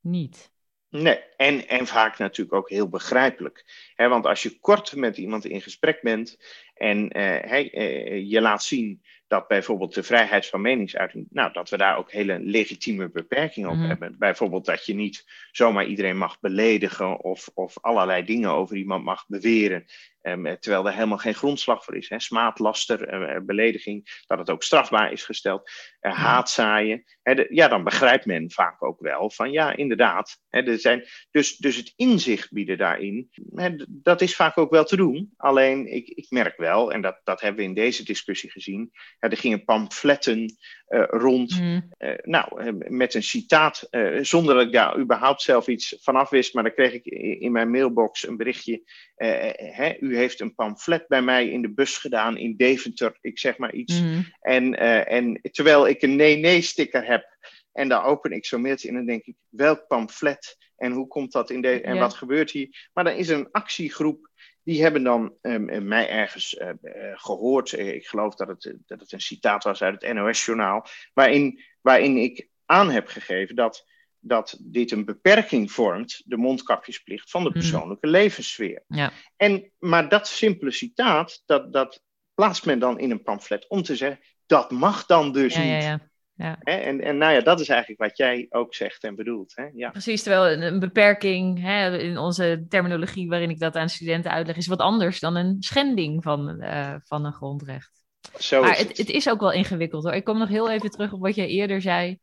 S3: niet.
S2: Nee, en, en vaak natuurlijk ook heel begrijpelijk. want als je kort met iemand in gesprek bent en uh, je laat zien dat bijvoorbeeld de vrijheid van meningsuiting, nou, dat we daar ook hele legitieme beperkingen op mhm. hebben. Bijvoorbeeld dat je niet zomaar iedereen mag beledigen of, of allerlei dingen over iemand mag beweren. Um, terwijl er helemaal geen grondslag voor is. Hè. Smaad, laster, uh, belediging, dat het ook strafbaar is gesteld. Uh, haatzaaien. Hè, ja, dan begrijpt men vaak ook wel van ja, inderdaad. Hè, er zijn, dus, dus het inzicht bieden daarin, hè, dat is vaak ook wel te doen. Alleen ik, ik merk wel, en dat, dat hebben we in deze discussie gezien, er gingen pamfletten uh, rond. Mm. nou, met een citaat, zonder dat ik daar überhaupt zelf iets vanaf wist, maar dan kreeg ik in mijn mailbox een berichtje. Hè, u heeft een pamflet bij mij in de bus gedaan in Deventer, ik zeg maar iets. Mm. En, en terwijl ik een nee-nee-sticker heb. En daar open ik zo'n mailtje in en denk ik, welk pamflet en hoe komt dat in deze en wat gebeurt hier? Maar dan is een actiegroep die hebben dan um, mij ergens uh, gehoord. Ik geloof dat het, dat het een citaat was uit het NOS-journaal. Waarin, waarin ik aan heb gegeven dat, dat dit een beperking vormt, de mondkapjesplicht, van de mhm. persoonlijke levenssfeer.
S3: Ja.
S2: En, maar dat simpele citaat, dat, dat plaatst men dan in een pamflet om te zeggen: dat mag dan dus niet. Ja, ja. Ja. En, en nou ja, dat is eigenlijk wat jij ook zegt en bedoelt. Hè? Ja.
S3: Precies, terwijl een, beperking hè, in onze terminologie waarin ik dat aan studenten uitleg, is wat anders dan een schending van, uh, van een grondrecht.
S2: Zo
S3: maar het, het, is ook wel ingewikkeld hoor. Ik kom nog heel even terug op wat jij eerder zei.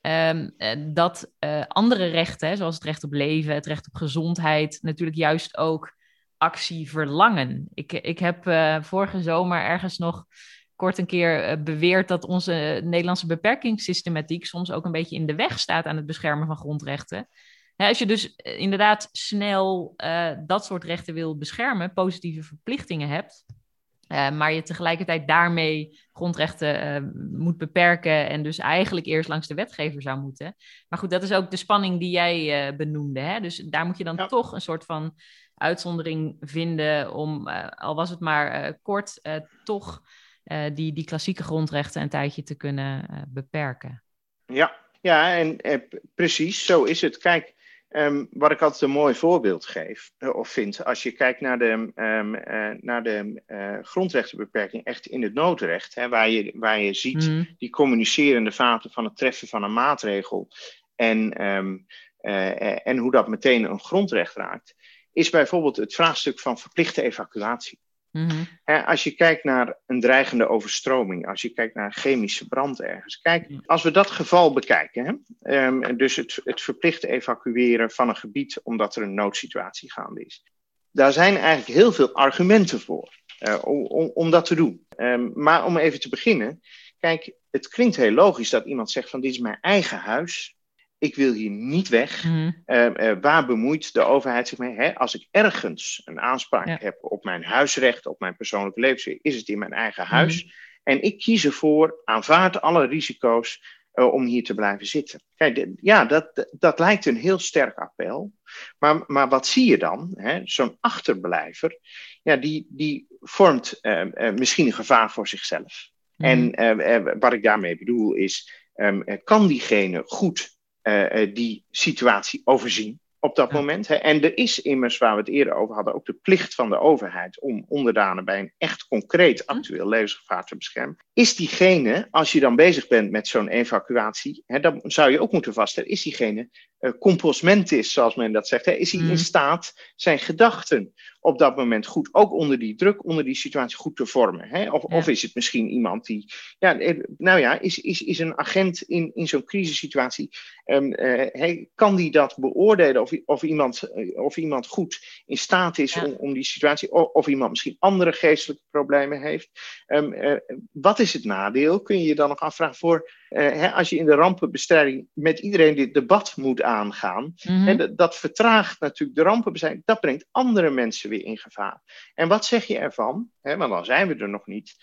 S3: Um, dat uh, andere rechten, zoals het recht op leven, het recht op gezondheid, natuurlijk juist ook actie verlangen. Ik, ik heb uh, vorige zomer ergens nog kort een keer eh, beweerd dat onze Nederlandse beperkingssystematiek soms ook een beetje in de weg staat aan het beschermen van grondrechten. als je dus eh, inderdaad snel uh, dat soort rechten wil beschermen, positieve verplichtingen hebt, uh, maar je tegelijkertijd daarmee grondrechten moet beperken en dus eigenlijk eerst langs de wetgever zou moeten. Maar goed, dat is ook de spanning die jij benoemde. Hè? Dus daar moet je dan toch een soort van uitzondering vinden om, al was het maar kort, toch die, die klassieke grondrechten een tijdje te kunnen uh, beperken.
S2: Ja, ja en eh, precies, zo is het. Kijk, um, wat ik altijd een mooi voorbeeld geef, of vind, als je kijkt naar de, um, naar de grondrechtenbeperking echt in het noodrecht, hè, waar, je, waar je ziet mm. die communicerende vaten van het treffen van een maatregel en, um, en hoe dat meteen een grondrecht raakt, is bijvoorbeeld het vraagstuk van verplichte evacuatie. Mm Als je kijkt naar een dreigende overstroming, als je kijkt naar chemische brand ergens. Kijk, als we dat geval bekijken, hè, um, dus het, het verplicht evacueren van een gebied omdat er een noodsituatie gaande is. Daar zijn eigenlijk heel veel argumenten voor uh, om, om, om, dat te doen. Um, maar om even te beginnen, kijk, het klinkt heel logisch dat iemand zegt van dit is mijn eigen huis ik wil hier niet weg. Mhm. Eh, eh, waar bemoeit de overheid zich mee? Hè? Als ik ergens een aanspraak heb op mijn huisrecht, op mijn persoonlijke levensweer, is het in mijn eigen huis. Mhm. En ik kies ervoor, aanvaard alle risico's uh, om hier te blijven zitten. Kijk, ja, dat, dat lijkt een heel sterk appel. Maar, maar wat zie je dan? Zo'n achterblijver, ja, die, die vormt misschien een gevaar voor zichzelf. Mhm. En wat ik daarmee bedoel is, um, kan diegene goed die situatie overzien op dat moment. Hè. En er is immers, waar we het eerder over hadden, ook de plicht van de overheid om onderdanen bij een echt concreet hm. actueel levensgevaar te beschermen. Is diegene, als je dan bezig bent met zo'n evacuatie, hè, dan zou je ook moeten vaststellen, is diegene uh, is, zoals men dat zegt. Hè? Is hij in mhm. staat zijn gedachten op dat moment goed, ook onder die druk, onder die situatie goed te vormen? Hè? Of, of is het misschien iemand die, ja, eh, nou ja, is, is, is een agent in, in zo'n crisissituatie, um, uh, kan die dat beoordelen of, of, iemand, of iemand goed in staat is om, om die situatie, of, of, iemand misschien andere geestelijke problemen heeft? Um, uh, wat is het nadeel? Kun je je dan nog afvragen voor, hè, als je in de rampenbestrijding met iedereen dit debat moet aangaan, mm dat, dat vertraagt natuurlijk de rampenbestrijding, dat brengt andere mensen weer in gevaar. En wat zeg je ervan, hè, want dan zijn we er nog niet,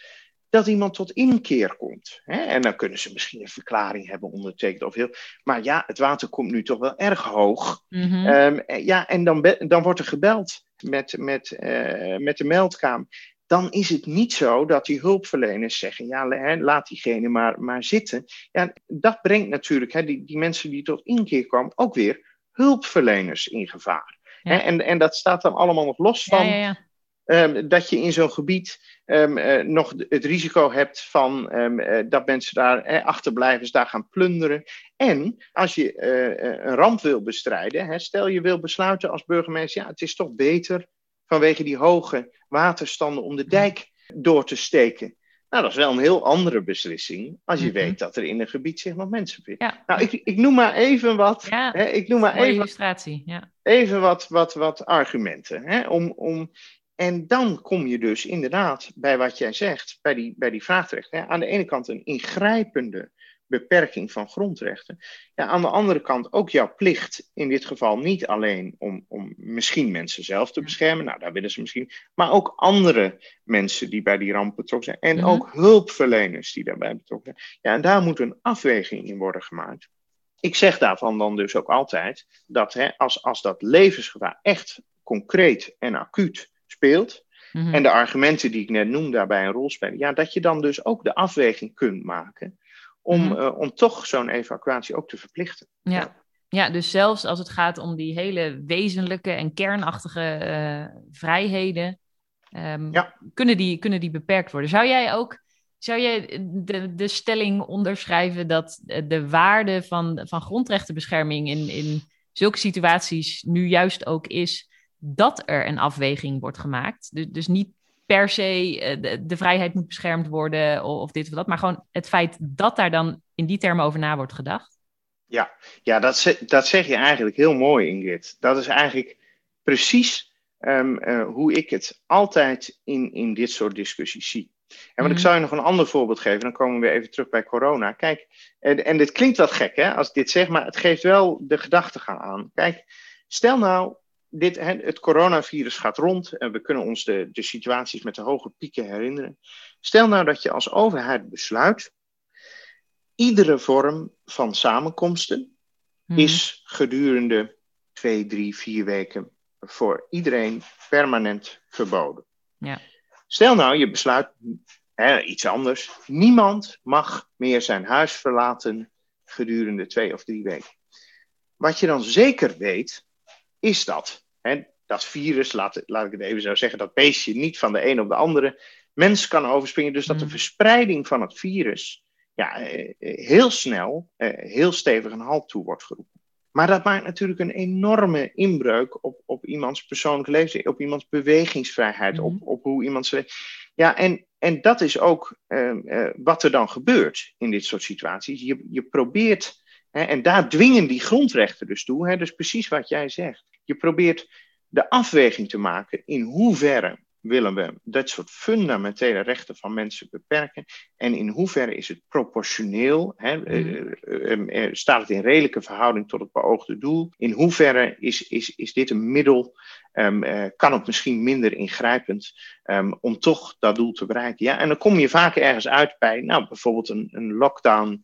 S2: dat iemand tot inkeer komt. Hè? En dan kunnen ze misschien een verklaring hebben ondertekend of heel. Maar ja, het water komt nu toch wel erg hoog. Mhm. Ehm, ja, en dan, dan wordt er gebeld met, met, uh, met de meldkamer. Dan is het niet zo dat die hulpverleners zeggen: ja, laat diegene maar, maar zitten. Ja, dat brengt natuurlijk hè, die, die mensen die tot inkeer komen ook weer hulpverleners in gevaar. En, en dat staat dan allemaal nog los van ja, um, dat je in zo'n gebied um, uh, nog het risico hebt van um, uh, dat mensen daar uh, achterblijven, daar gaan plunderen. En als je een ramp wil bestrijden, hè, stel je wil besluiten als burgemeester, ja, het is toch beter vanwege die hoge waterstanden om de dijk door te steken. Nou, dat is wel een heel andere beslissing als je mhm. weet dat er in een gebied zich nog mensen vinden. Nou, ik, ik noem maar even wat.
S3: Ja, hè, ik noem maar even, illustratie. Ja.
S2: Even wat, wat, wat argumenten. Hè, om, om, en dan kom je dus inderdaad bij wat jij zegt, bij die, bij die vraagrecht. Hè. Aan de ene kant een ingrijpende beperking van grondrechten. Ja, aan de andere kant ook jouw plicht, in dit geval niet alleen om, om misschien mensen zelf te beschermen, nou daar willen ze misschien, maar ook andere mensen die bij die ramp betrokken zijn en ook hulpverleners die daarbij betrokken zijn. Ja, en daar moet een afweging in worden gemaakt. Ik zeg daarvan dan dus ook altijd dat hè, als, als dat levensgevaar echt concreet en acuut speelt, mhm. en de argumenten die ik net noem daarbij een rol spelen, ja, dat je dan dus ook de afweging kunt maken om, mhm. eh, om toch zo'n evacuatie ook te verplichten.
S3: Ja. ja. dus zelfs als het gaat om die hele wezenlijke en kernachtige uh, vrijheden, um, kunnen, die, kunnen die beperkt worden. Zou jij ook zou jij de, de stelling onderschrijven dat de waarde van, van grondrechtenbescherming in, in zulke situaties nu juist ook is dat er een afweging wordt gemaakt? Dus, dus niet per se eh, de, de, vrijheid moet beschermd worden of, of, dit of dat, maar gewoon het feit dat daar dan in die termen over na wordt gedacht.
S2: Ja, ja dat, dat zeg je eigenlijk heel mooi, Ingrid. Dat is eigenlijk precies um, uh, hoe ik het altijd in, in dit soort discussies zie. En want ik mhm. zou je nog een ander voorbeeld geven, dan komen we weer even terug bij corona. Kijk, en, en dit klinkt wat gek hè, als ik dit zeg, maar het geeft wel de gedachtegang aan. Kijk, stel nou dit, het coronavirus gaat rond en we kunnen ons de, de situaties met de hoge pieken herinneren. Stel nou dat je als overheid besluit, iedere vorm van samenkomsten hmm. is gedurende twee, drie, vier weken voor iedereen permanent verboden.
S3: Ja.
S2: Stel nou, je besluit hè, iets anders. Niemand mag meer zijn huis verlaten gedurende twee of drie weken. Wat je dan zeker weet, is dat hè, dat virus, laat, laat ik het even zo zeggen, dat beestje niet van de een op de andere mens kan overspringen. Dus dat de mm. verspreiding van het virus ja, eh, heel snel, eh, heel stevig een halt toe wordt geroepen. Maar dat maakt natuurlijk een enorme inbreuk op, op iemands persoonlijk leven, op iemands bewegingsvrijheid, op, mm. op hoe iemand. Ja, en, en dat is ook uh, wat er dan gebeurt in dit soort situaties. Je, je probeert, hè, en daar dwingen die grondrechten dus toe, hè, dus precies wat jij zegt. Je probeert de afweging te maken in hoeverre willen we dat soort fundamentele rechten van mensen beperken en in hoeverre is het proportioneel, hè, mm. uh, uh, staat het in redelijke verhouding tot het beoogde doel, in hoeverre is, is, is dit een middel, um, kan het misschien minder ingrijpend um, om toch dat doel te bereiken. Ja, en dan kom je vaak ergens uit bij, nou bijvoorbeeld een, een lockdown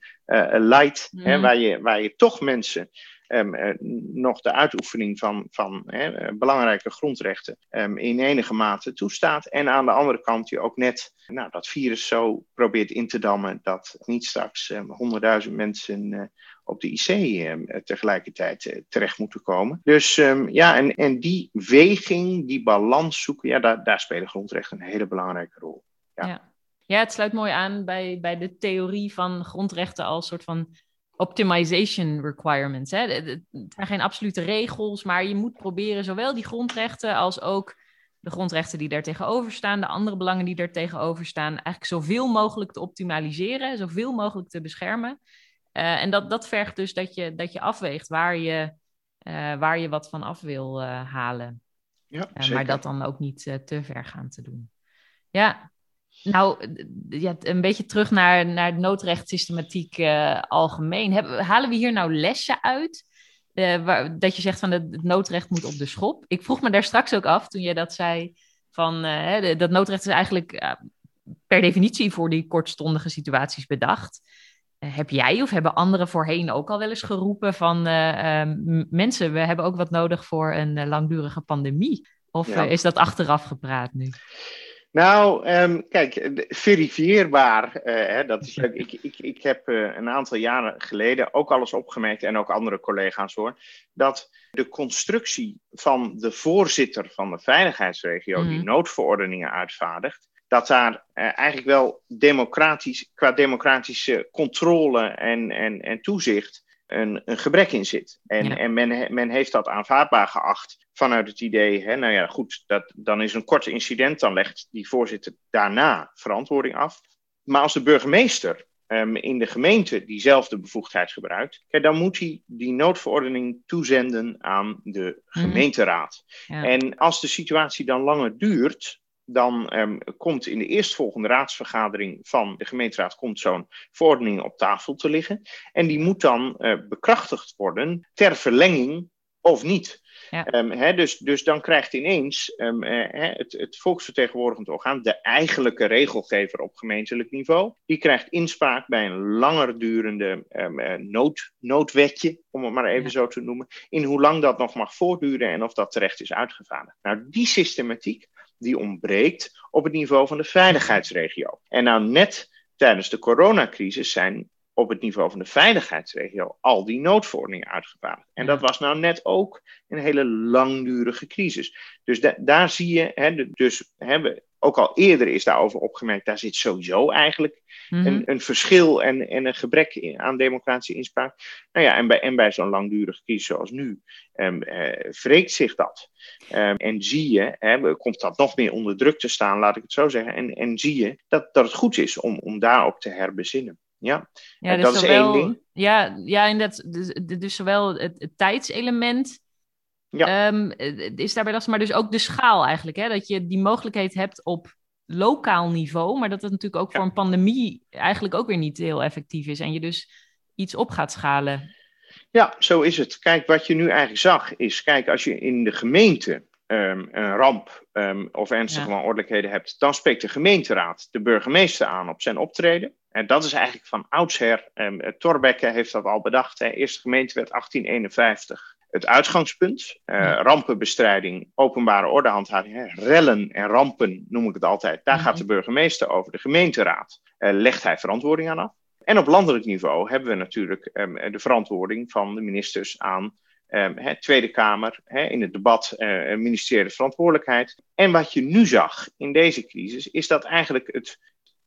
S2: light, mm. hè, waar, je, waar je toch mensen um, nog de uitoefening van, van hè, belangrijke grondrechten um, in enige mate toestaat. En aan de andere kant je ook net nou, dat virus zo probeert in te dammen dat niet straks um, honderdduizend mensen uh, op de IC um, tegelijkertijd terecht moeten komen. Dus ja, en, en die weging, die balans zoeken, ja, daar, daar spelen grondrechten een hele belangrijke rol.
S3: Ja. ja. Ja, het sluit mooi aan bij, bij de theorie van grondrechten als soort van optimization requirements. Hè? Het zijn geen absolute regels, maar je moet proberen zowel die grondrechten als ook de grondrechten die daar tegenover staan, de andere belangen die daar tegenover staan, eigenlijk zoveel mogelijk te optimaliseren, zoveel mogelijk te beschermen. Uh, en dat, dat vergt dus dat je, dat je afweegt waar je, uh, waar je wat van af wil uh, halen. Ja, maar dat dan ook niet te ver gaan te doen. Ja, nou, ja, een beetje terug naar, naar de noodrechtssystematiek algemeen. Hebben, halen we hier nou lessen uit? uh, waar, dat je zegt van het, noodrecht moet op de schop. Ik vroeg me daar straks ook af toen jij dat zei. Van, uh, dat noodrecht is eigenlijk uh, per definitie voor die kortstondige situaties bedacht. heb jij of hebben anderen voorheen ook al wel eens geroepen van mensen, we hebben ook wat nodig voor een langdurige pandemie? Of ja. is dat achteraf gepraat nu?
S2: Nou, um, kijk, verifieerbaar, uh, hè, dat is leuk. Ik, ik, ik heb uh, een aantal jaren geleden ook alles opgemerkt, en ook andere collega's hoor, dat de constructie van de voorzitter van de veiligheidsregio, mm. die noodverordeningen uitvaardigt, dat daar uh, eigenlijk wel democratisch, qua democratische controle en, en, en toezicht een, een gebrek in zit. En, en men, men heeft dat aanvaardbaar geacht vanuit het idee, hè, nou ja, goed, dat, dan is een kort incident, dan legt die voorzitter daarna verantwoording af. Maar als de burgemeester um, in de gemeente diezelfde bevoegdheid gebruikt, kijk, dan moet hij die noodverordening toezenden aan de mhm. gemeenteraad. Ja. En als de situatie dan langer duurt, dan um, komt in de eerstvolgende raadsvergadering van de gemeenteraad komt zo'n verordening op tafel te liggen. En die moet dan uh, bekrachtigd worden ter verlenging of niet. Ja. Um, dus, dus dan krijgt ineens um, uh, het, het volksvertegenwoordigend orgaan, de eigenlijke regelgever op gemeentelijk niveau, die krijgt inspraak bij een langer durende um, uh, nood, noodwetje, om het maar even ja. zo te noemen, in hoe lang dat nog mag voortduren en of dat terecht is uitgevaardigd. Nou, die systematiek die ontbreekt op het niveau van de veiligheidsregio. En nou net tijdens de coronacrisis zijn op het niveau van de veiligheidsregio al die noodverordeningen uitgevaardigd. En dat was nou net ook een hele langdurige crisis. Dus da daar zie je, hè, dus hebben ook al eerder is daarover opgemerkt, daar zit sowieso eigenlijk mm -hmm. een, een, verschil en, en een gebrek in, aan democratische inspraak. Nou ja, en bij, en bij zo'n langdurige crisis zoals nu, um, uh, wreekt zich dat. Um, en zie je, hè, komt dat nog meer onder druk te staan, laat ik het zo zeggen. En, en zie je dat, dat het goed is om, om daarop te herbezinnen. Ja, ja dus dat is zowel, één ding.
S3: Ja, ja inderdaad. Dus, dus zowel het, het tijdselement ja. Um, is daarbij lastig, maar dus ook de schaal eigenlijk. Hè? Dat je die mogelijkheid hebt op lokaal niveau, maar dat het natuurlijk ook voor een pandemie eigenlijk ook weer niet heel effectief is. En je dus iets op gaat schalen.
S2: Ja, zo is het. Kijk, wat je nu eigenlijk zag is, kijk, als je in de gemeente um, een ramp um, of ernstige ja. hebt, dan spreekt de gemeenteraad de burgemeester aan op zijn optreden. En dat is eigenlijk van oudsher. Um, Torbekke heeft dat al bedacht. Hè. Eerste gemeentewet 1851 het uitgangspunt. Uh, rampenbestrijding, openbare ordehandhaving, hè, rellen en rampen noem ik het altijd. Daar gaat de burgemeester over. De gemeenteraad uh, legt hij verantwoording aan af. En op landelijk niveau hebben we natuurlijk um, de verantwoording van de ministers aan um, hè, Tweede Kamer, in het debat uh, ministeriële verantwoordelijkheid. En wat je nu zag in deze crisis, is dat eigenlijk het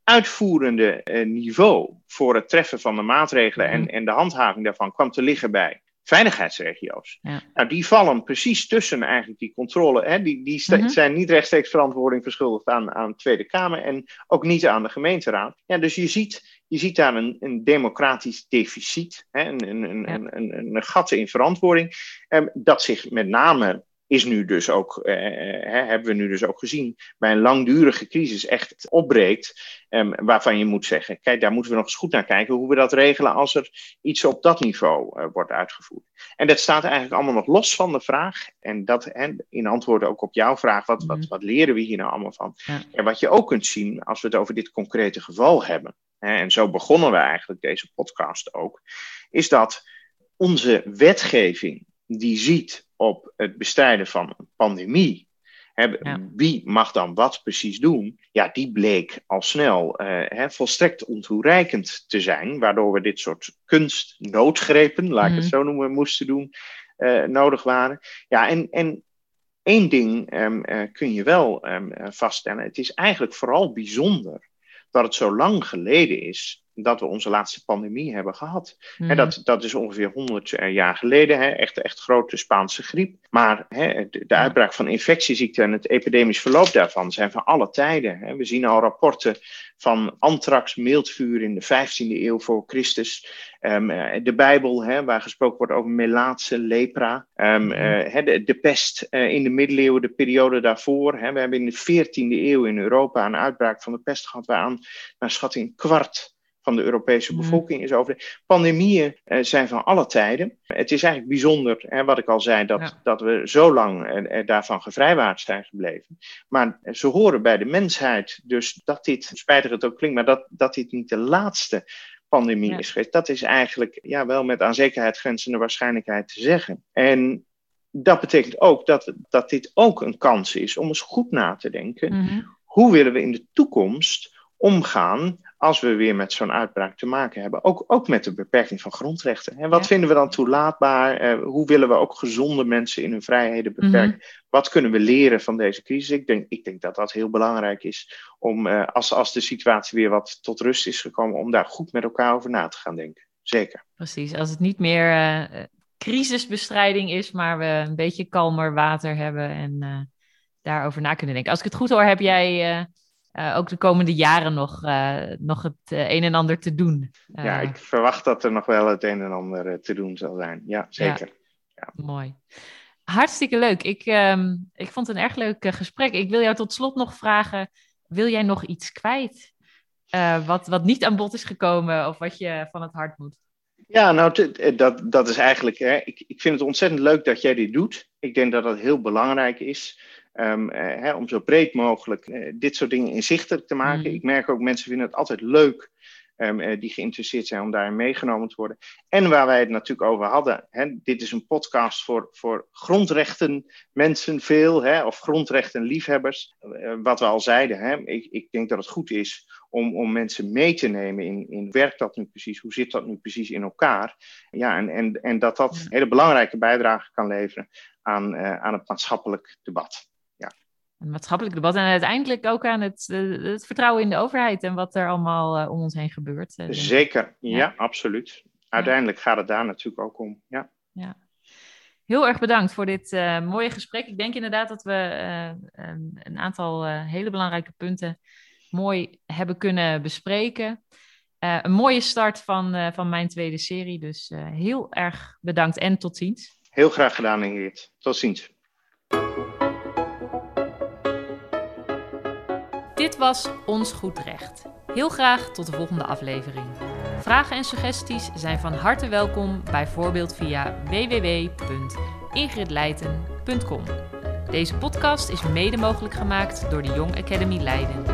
S2: uitvoerende uh, niveau voor het treffen van de maatregelen en, en de handhaving daarvan kwam te liggen bij veiligheidsregio's. Ja. Nou, die vallen precies tussen eigenlijk die controle. Hè, die die -hmm. zijn niet rechtstreeks verantwoording verschuldigd aan, aan de Tweede Kamer en ook niet aan de gemeenteraad. Ja, dus je ziet, je ziet daar een, een democratisch deficit, hè, een, een, ja. een, een, een, gat in verantwoording, eh, dat zich met name is nu dus ook, eh, hè, hebben we nu dus ook gezien, bij een langdurige crisis echt opbreekt. Eh, waarvan je moet zeggen, kijk, daar moeten we nog eens goed naar kijken hoe we dat regelen als er iets op dat niveau uh, wordt uitgevoerd. En dat staat eigenlijk allemaal nog los van de vraag. En dat en in antwoord ook op jouw vraag, wat, wat, mhm. wat leren we hier nou allemaal van? Ja. En wat je ook kunt zien als we het over dit concrete geval hebben. Hè, en zo begonnen we eigenlijk deze podcast ook. Is dat onze wetgeving die ziet op het bestrijden van een pandemie. ja. Wie mag dan wat precies doen? Ja, die bleek al snel uh, volstrekt ontoereikend te zijn, waardoor we dit soort kunstnoodgrepen, laat ik het mhm. zo noemen, moesten doen, uh, nodig waren. Ja, en, en één ding um, uh, kun je wel um, vaststellen: het is eigenlijk vooral bijzonder dat het zo lang geleden is dat we onze laatste pandemie hebben gehad.
S3: Mhm.
S2: dat, dat is ongeveer 100 jaar geleden, hè, echt, echt grote Spaanse griep. Maar hè, de, de uitbraak van infectieziekten en het epidemisch verloop daarvan zijn van alle tijden. Hè. We zien al rapporten van anthrax, mildvuur in de 15e eeuw voor Christus. Ehm, eh, de Bijbel, hè, waar gesproken wordt over melaatse, lepra. Hè, de, de pest eh, in de middeleeuwen, de periode daarvoor. Hè. We hebben in de 14e eeuw in Europa een uitbraak van de pest gehad, waaraan naar schatting kwart van de Europese
S3: Mhm.
S2: bevolking is overleden. Pandemieën eh, zijn van alle tijden. Het is eigenlijk bijzonder, hè, wat ik al zei, dat,
S3: Ja.
S2: dat we zo lang eh, eh, daarvan gevrijwaard zijn gebleven. Maar ze horen bij de mensheid. Dus dat dit, spijtig het ook klinkt, maar dat, dat dit niet de laatste pandemie
S3: Ja.
S2: is geweest, dat is eigenlijk ja, wel met aan zekerheid grenzende waarschijnlijkheid te zeggen. En dat betekent ook dat, dat dit ook een kans is om eens goed na te denken.
S3: Mhm.
S2: Hoe willen we in de toekomst omgaan als we weer met zo'n uitbraak te maken hebben? Ook, ook met de beperking van grondrechten. En wat
S3: Ja.
S2: vinden we dan toelaatbaar? Eh, hoe willen we ook gezonde mensen in hun vrijheden beperken?
S3: Mhm.
S2: Wat kunnen we leren van deze crisis? Ik denk, ik denk dat dat heel belangrijk is om, eh, als, als de situatie weer wat tot rust is gekomen, om daar goed met elkaar over na te gaan denken. Zeker.
S3: Precies, als het niet meer eh, crisisbestrijding is, maar we een beetje kalmer water hebben en daarover na kunnen denken. Als ik het goed hoor, heb jij eh, ook de komende jaren nog, eh, nog het eh, een en ander te doen.
S2: Ja, ik verwacht dat er nog wel het een en ander te doen zal zijn. Ja, zeker.
S3: Mooi. Hartstikke leuk. Ik, ehm, ik vond het een erg leuk gesprek. Ik wil jou tot slot nog vragen: wil jij nog iets kwijt? Wat, wat niet aan bod is gekomen of wat je van het hart moet?
S2: Ja, nou, dat, dat is eigenlijk. Hè, ik, ik vind het ontzettend leuk dat jij dit doet. Ik denk dat dat heel belangrijk is. Ehm, eh, hè, om zo breed mogelijk eh, dit soort dingen inzichtelijk te maken.
S3: Mm.
S2: Ik merk ook, mensen vinden het altijd leuk. eh, die geïnteresseerd zijn om daarin meegenomen te worden. En waar wij het natuurlijk over hadden. Hè, dit is een podcast voor, voor grondrechten mensen veel. Hè, of grondrechten liefhebbers. Eh, wat we al zeiden. Hè, ik, ik denk dat het goed is om, om mensen mee te nemen in, in werkt dat nu precies, hoe zit dat nu precies in elkaar. Ja, en, en, en dat dat hele belangrijke bijdrage kan leveren aan, aan het maatschappelijk debat.
S3: Een maatschappelijk debat en uiteindelijk ook aan het, eh, het vertrouwen in de overheid en wat er allemaal eh, om ons heen gebeurt. eh.
S2: Zeker, ja,
S3: Ja.
S2: absoluut. Uiteindelijk gaat het daar natuurlijk ook om. Ja,
S3: Heel erg bedankt voor dit mooie gesprek. Ik denk inderdaad dat we een, een aantal hele belangrijke punten mooi hebben kunnen bespreken. Een mooie start van, van mijn tweede serie. Dus heel erg bedankt en tot ziens.
S2: heel graag gedaan Ingrid. Tot ziens.
S3: Dit was Ons Goed Recht. Heel graag tot de volgende aflevering. Vragen en suggesties zijn van harte welkom, bijvoorbeeld via www.ingridleiten.com. Deze podcast is mede mogelijk gemaakt door de Young Academy Leiden.